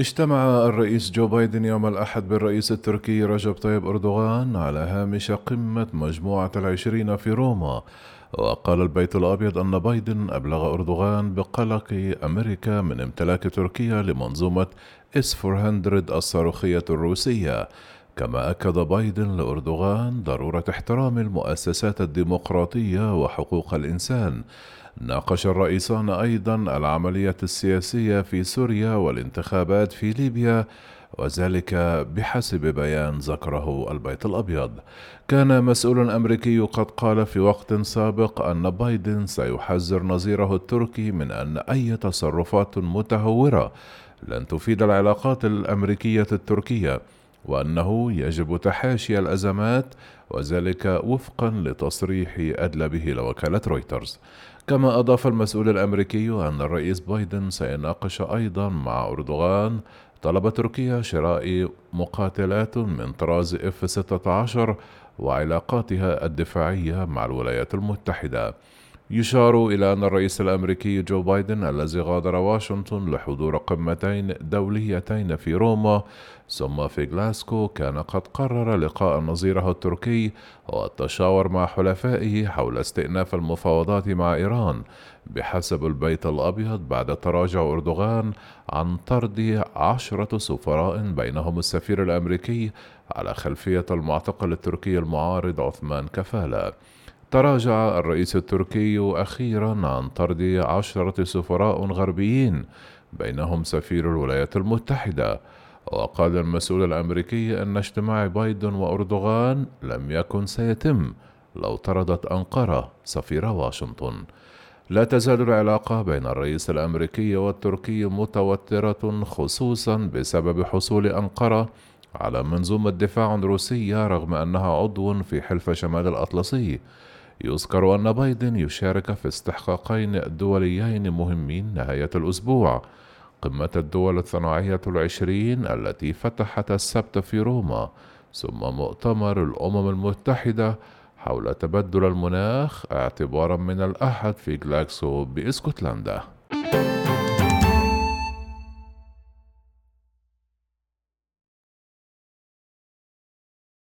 اجتمع الرئيس جو بايدن يوم الأحد بالرئيس التركي رجب طيب أردوغان على هامش قمة مجموعة العشرين في روما. وقال البيت الأبيض أن بايدن أبلغ أردوغان بقلق أمريكا من امتلاك تركيا لمنظومة اس 400 الصاروخية الروسية. كما أكد بايدن لأردوغان ضرورة احترام المؤسسات الديمقراطية وحقوق الإنسان. ناقش الرئيسان أيضا العملية السياسية في سوريا والانتخابات في ليبيا وذلك بحسب بيان ذكره البيت الأبيض. كان مسؤول أمريكي قد قال في وقت سابق أن بايدن سيحذر نظيره التركي من أن أي تصرفات متهورة لن تفيد العلاقات الأمريكية التركية. وأنه يجب تحاشي الأزمات وذلك وفقا لتصريح أدلى به لوكالة رويترز. كما أضاف المسؤول الأمريكي أن الرئيس بايدن سيناقش أيضا مع أردوغان طلب تركيا شراء مقاتلات من طراز اف 16 وعلاقاتها الدفاعية مع الولايات المتحدة. يشار إلى أن الرئيس الأمريكي جو بايدن الذي غادر واشنطن لحضور قمتين دوليتين في روما ثم في غلاسكو كان قد قرر لقاء نظيره التركي والتشاور مع حلفائه حول استئناف المفاوضات مع إيران بحسب البيت الأبيض بعد تراجع أردوغان عن طرد عشرة سفراء بينهم السفير الأمريكي على خلفية المعتقل التركي المعارض عثمان كفالة. تراجع الرئيس التركي أخيرا عن طرد عشرة سفراء غربيين بينهم سفير الولايات المتحدة. وقال المسؤول الأمريكي أن اجتماع بايدن وأردوغان لم يكن سيتم لو طردت أنقرة سفير واشنطن. لا تزال العلاقة بين الرئيس الأمريكي والتركي متوترة خصوصا بسبب حصول أنقرة على منظومة دفاع روسية رغم أنها عضو في حلف شمال الأطلسي. يذكر أن بايدن يشارك في استحقاقين دوليين مهمين نهاية الأسبوع. قمة الدول الصناعية العشرين التي فتحت السبت في روما ثم مؤتمر الأمم المتحدة حول تبدل المناخ اعتبارا من الأحد في جلاكسو بإسكتلندا.